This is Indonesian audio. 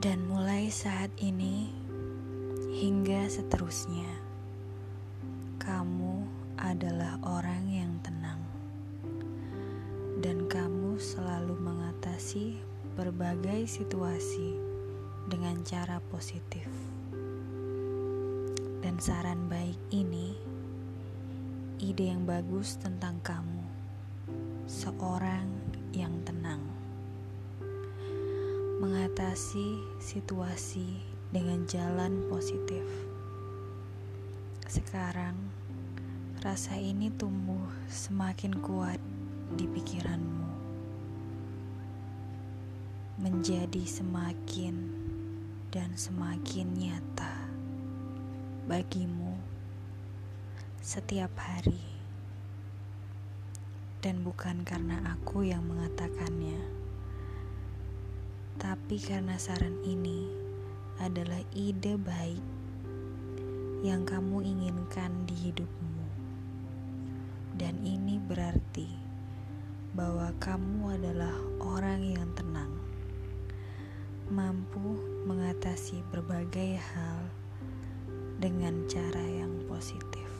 Mulai saat ini hingga seterusnya, kamu adalah orang yang tenang, dan kamu selalu mengatasi berbagai situasi dengan cara positif. Dan saran baik ini, ide yang bagus tentang kamu, seorang mengatasi situasi dengan jalan positif. Sekarang, rasa ini tumbuh semakin kuat di pikiranmu, menjadi semakin dan semakin nyata bagimu setiap hari, dan bukan karena aku yang mengatakannya tapi karena saran ini adalah ide baik yang kamu inginkan di hidupmu, dan ini berarti bahwa kamu adalah orang yang tenang, mampu mengatasi berbagai hal dengan cara yang positif.